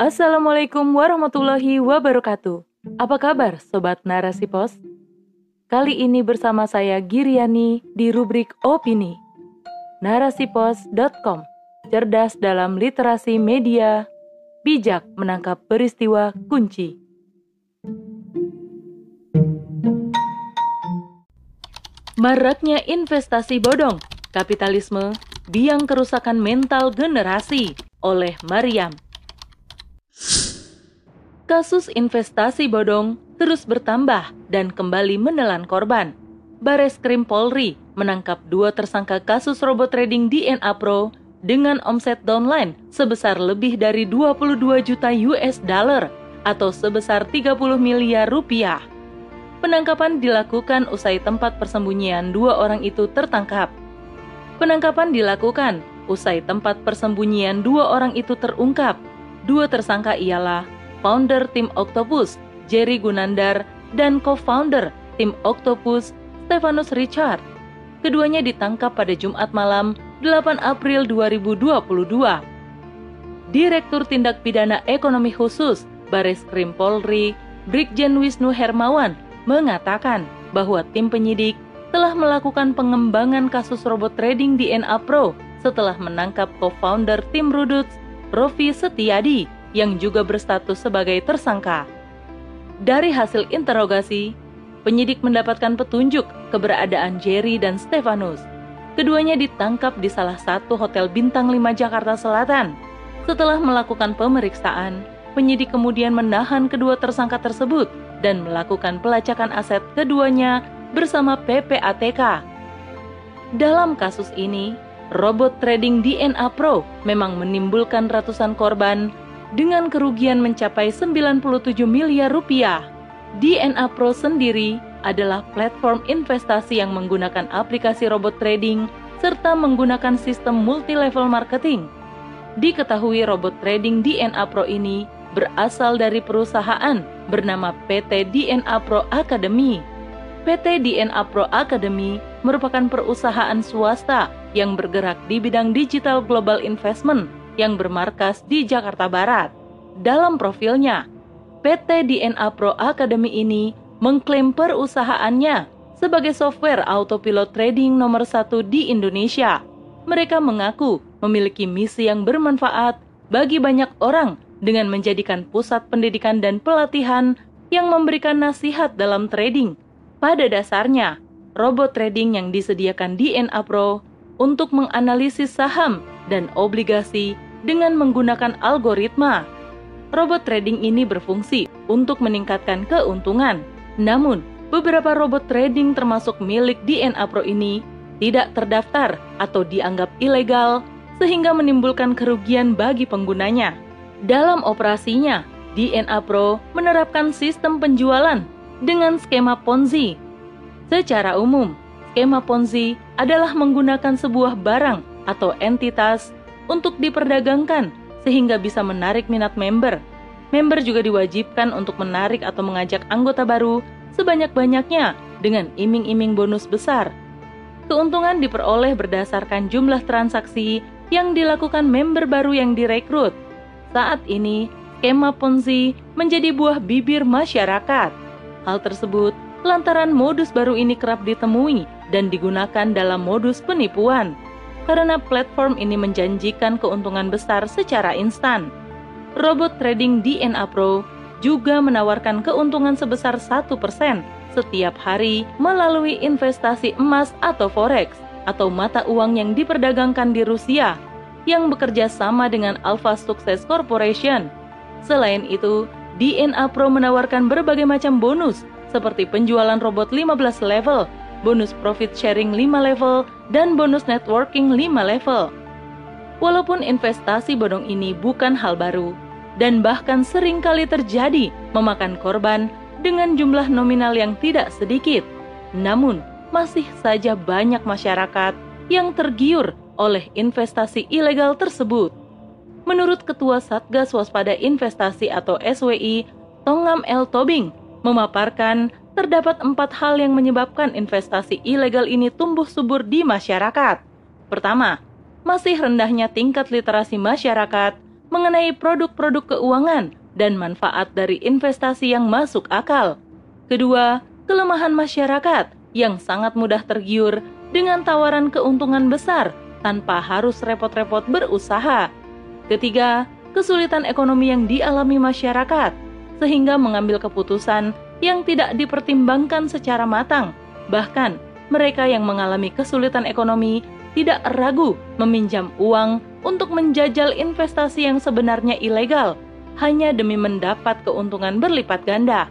Assalamualaikum warahmatullahi wabarakatuh. Apa kabar Sobat Narasi Pos? Kali ini bersama saya Giriani di rubrik Opini. Narasipos.com Cerdas dalam literasi media, bijak menangkap peristiwa kunci. Maraknya investasi bodong, kapitalisme, biang kerusakan mental generasi oleh Mariam. Kasus investasi bodong terus bertambah dan kembali menelan korban. Bares Krim Polri menangkap dua tersangka kasus robot trading DNA Pro dengan omset downline sebesar lebih dari 22 juta US dollar atau sebesar 30 miliar rupiah. Penangkapan dilakukan usai tempat persembunyian dua orang itu tertangkap. Penangkapan dilakukan usai tempat persembunyian dua orang itu terungkap. Dua tersangka ialah founder tim Octopus, Jerry Gunandar, dan co-founder tim Octopus, Stefanus Richard. Keduanya ditangkap pada Jumat malam 8 April 2022. Direktur Tindak Pidana Ekonomi Khusus Baris Krim Polri, Brigjen Wisnu Hermawan, mengatakan bahwa tim penyidik telah melakukan pengembangan kasus robot trading DNA Pro setelah menangkap co-founder tim Ruduts, Rofi Setiadi, yang juga berstatus sebagai tersangka. Dari hasil interogasi, penyidik mendapatkan petunjuk keberadaan Jerry dan Stefanus. Keduanya ditangkap di salah satu hotel bintang 5 Jakarta Selatan. Setelah melakukan pemeriksaan, penyidik kemudian menahan kedua tersangka tersebut dan melakukan pelacakan aset keduanya bersama PPATK. Dalam kasus ini, robot trading DNA Pro memang menimbulkan ratusan korban dengan kerugian mencapai 97 miliar rupiah. DNA Pro sendiri adalah platform investasi yang menggunakan aplikasi robot trading serta menggunakan sistem multi-level marketing. Diketahui robot trading DNA Pro ini berasal dari perusahaan bernama PT DNA Pro Academy. PT DNA Pro Academy merupakan perusahaan swasta yang bergerak di bidang digital global investment yang bermarkas di Jakarta Barat. Dalam profilnya, PT DNA Pro Academy ini mengklaim perusahaannya sebagai software autopilot trading nomor satu di Indonesia. Mereka mengaku memiliki misi yang bermanfaat bagi banyak orang dengan menjadikan pusat pendidikan dan pelatihan yang memberikan nasihat dalam trading. Pada dasarnya, robot trading yang disediakan DNA Pro untuk menganalisis saham dan obligasi dengan menggunakan algoritma. Robot trading ini berfungsi untuk meningkatkan keuntungan. Namun, beberapa robot trading termasuk milik DNA Pro ini tidak terdaftar atau dianggap ilegal sehingga menimbulkan kerugian bagi penggunanya. Dalam operasinya, DNA Pro menerapkan sistem penjualan dengan skema Ponzi. Secara umum, skema Ponzi adalah menggunakan sebuah barang atau entitas untuk diperdagangkan sehingga bisa menarik minat member. Member juga diwajibkan untuk menarik atau mengajak anggota baru sebanyak-banyaknya dengan iming-iming bonus besar. Keuntungan diperoleh berdasarkan jumlah transaksi yang dilakukan member baru yang direkrut saat ini, skema Ponzi menjadi buah bibir masyarakat. Hal tersebut lantaran modus baru ini kerap ditemui dan digunakan dalam modus penipuan. Karena platform ini menjanjikan keuntungan besar secara instan. Robot trading DNA Pro juga menawarkan keuntungan sebesar 1% setiap hari melalui investasi emas atau forex atau mata uang yang diperdagangkan di Rusia yang bekerja sama dengan Alpha Success Corporation. Selain itu, DNA Pro menawarkan berbagai macam bonus seperti penjualan robot 15 level, bonus profit sharing 5 level, dan bonus networking 5 level. Walaupun investasi bodong ini bukan hal baru, dan bahkan sering kali terjadi memakan korban dengan jumlah nominal yang tidak sedikit, namun masih saja banyak masyarakat yang tergiur oleh investasi ilegal tersebut. Menurut Ketua Satgas Waspada Investasi atau SWI, Tongam L. Tobing, memaparkan terdapat empat hal yang menyebabkan investasi ilegal ini tumbuh subur di masyarakat. Pertama, masih rendahnya tingkat literasi masyarakat mengenai produk-produk keuangan dan manfaat dari investasi yang masuk akal. Kedua, kelemahan masyarakat yang sangat mudah tergiur dengan tawaran keuntungan besar tanpa harus repot-repot berusaha. Ketiga, kesulitan ekonomi yang dialami masyarakat sehingga mengambil keputusan yang tidak dipertimbangkan secara matang. Bahkan, mereka yang mengalami kesulitan ekonomi tidak ragu meminjam uang untuk menjajal investasi yang sebenarnya ilegal hanya demi mendapat keuntungan berlipat ganda.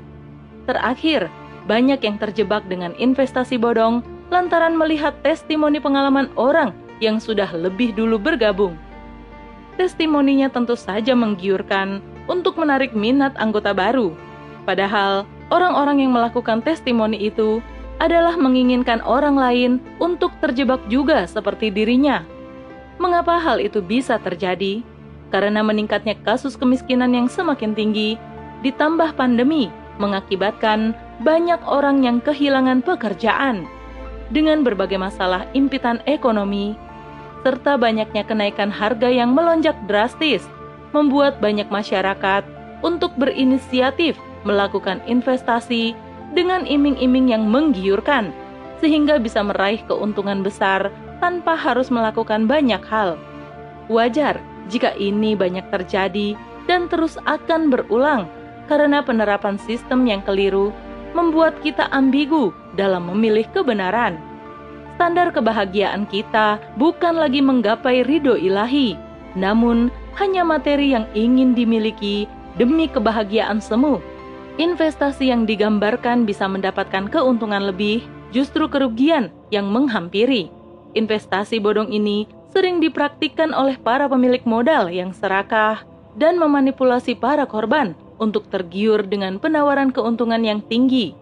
Terakhir, banyak yang terjebak dengan investasi bodong lantaran melihat testimoni pengalaman orang yang sudah lebih dulu bergabung. Testimoninya tentu saja menggiurkan untuk menarik minat anggota baru. Padahal, orang-orang yang melakukan testimoni itu adalah menginginkan orang lain untuk terjebak juga seperti dirinya. Mengapa hal itu bisa terjadi? Karena meningkatnya kasus kemiskinan yang semakin tinggi, ditambah pandemi, mengakibatkan banyak orang yang kehilangan pekerjaan. Dengan berbagai masalah impitan ekonomi, serta banyaknya kenaikan harga yang melonjak drastis, membuat banyak masyarakat untuk berinisiatif melakukan investasi dengan iming-iming yang menggiurkan, sehingga bisa meraih keuntungan besar tanpa harus melakukan banyak hal. Wajar jika ini banyak terjadi dan terus akan berulang karena penerapan sistem yang keliru membuat kita ambigu dalam memilih kebenaran. Standar kebahagiaan kita bukan lagi menggapai ridho ilahi, namun hanya materi yang ingin dimiliki demi kebahagiaan semu investasi yang digambarkan bisa mendapatkan keuntungan lebih, justru kerugian yang menghampiri. Investasi bodong ini sering dipraktikkan oleh para pemilik modal yang serakah dan memanipulasi para korban untuk tergiur dengan penawaran keuntungan yang tinggi.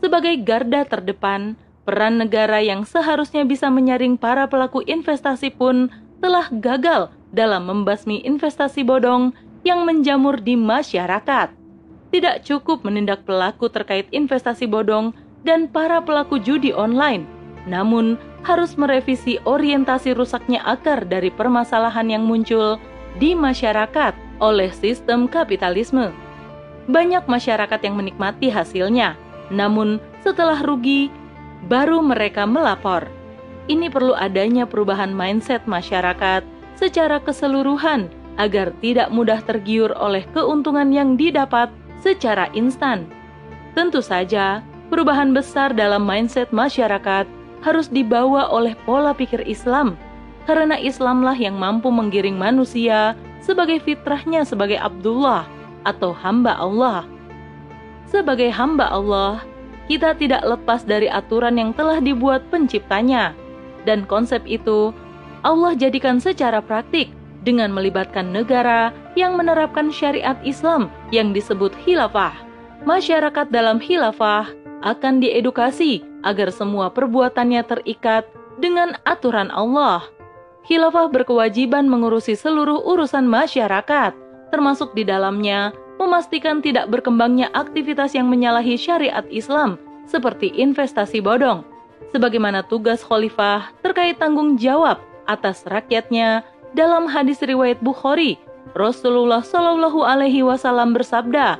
Sebagai garda terdepan, peran negara yang seharusnya bisa menyaring para pelaku investasi pun telah gagal dalam membasmi investasi bodong yang menjamur di masyarakat tidak cukup menindak pelaku terkait investasi bodong dan para pelaku judi online, namun harus merevisi orientasi rusaknya akar dari permasalahan yang muncul di masyarakat oleh sistem kapitalisme. Banyak masyarakat yang menikmati hasilnya, namun setelah rugi, baru mereka melapor. Ini perlu adanya perubahan mindset masyarakat secara keseluruhan agar tidak mudah tergiur oleh keuntungan yang didapat secara instan. Tentu saja, perubahan besar dalam mindset masyarakat harus dibawa oleh pola pikir Islam, karena Islamlah yang mampu menggiring manusia sebagai fitrahnya sebagai Abdullah atau hamba Allah. Sebagai hamba Allah, kita tidak lepas dari aturan yang telah dibuat penciptanya, dan konsep itu Allah jadikan secara praktik dengan melibatkan negara yang menerapkan syariat Islam yang disebut khilafah. Masyarakat dalam khilafah akan diedukasi agar semua perbuatannya terikat dengan aturan Allah. Khilafah berkewajiban mengurusi seluruh urusan masyarakat, termasuk di dalamnya memastikan tidak berkembangnya aktivitas yang menyalahi syariat Islam seperti investasi bodong. Sebagaimana tugas khalifah terkait tanggung jawab atas rakyatnya dalam hadis riwayat Bukhari, Rasulullah Shallallahu Alaihi Wasallam bersabda,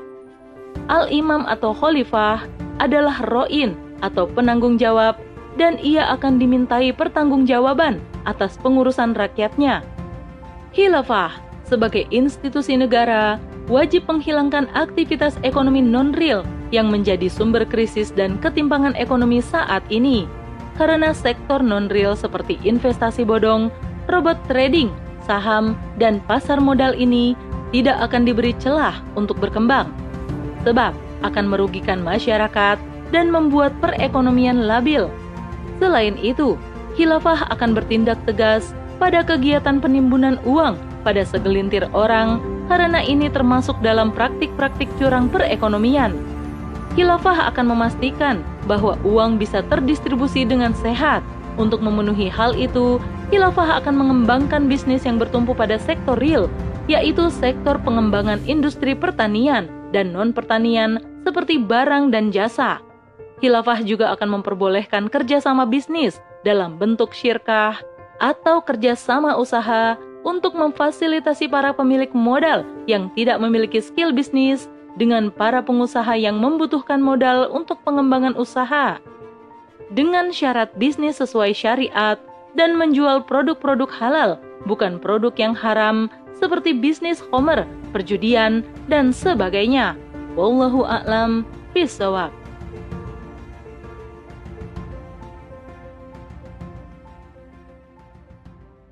Al-Imam atau Khalifah adalah roin atau penanggung jawab dan ia akan dimintai pertanggungjawaban atas pengurusan rakyatnya. Khilafah sebagai institusi negara wajib menghilangkan aktivitas ekonomi non-real yang menjadi sumber krisis dan ketimpangan ekonomi saat ini. Karena sektor non-real seperti investasi bodong, robot trading, saham, dan pasar modal ini tidak akan diberi celah untuk berkembang, sebab akan merugikan masyarakat dan membuat perekonomian labil. Selain itu, khilafah akan bertindak tegas pada kegiatan penimbunan uang pada segelintir orang karena ini termasuk dalam praktik-praktik curang perekonomian. Khilafah akan memastikan bahwa uang bisa terdistribusi dengan sehat. Untuk memenuhi hal itu, Khilafah akan mengembangkan bisnis yang bertumpu pada sektor real, yaitu sektor pengembangan industri pertanian dan non-pertanian seperti barang dan jasa. Khilafah juga akan memperbolehkan kerjasama bisnis dalam bentuk syirkah atau kerjasama usaha untuk memfasilitasi para pemilik modal yang tidak memiliki skill bisnis dengan para pengusaha yang membutuhkan modal untuk pengembangan usaha. Dengan syarat bisnis sesuai syariat dan menjual produk-produk halal, bukan produk yang haram seperti bisnis homer, perjudian, dan sebagainya. Wallahu a'lam bishawab.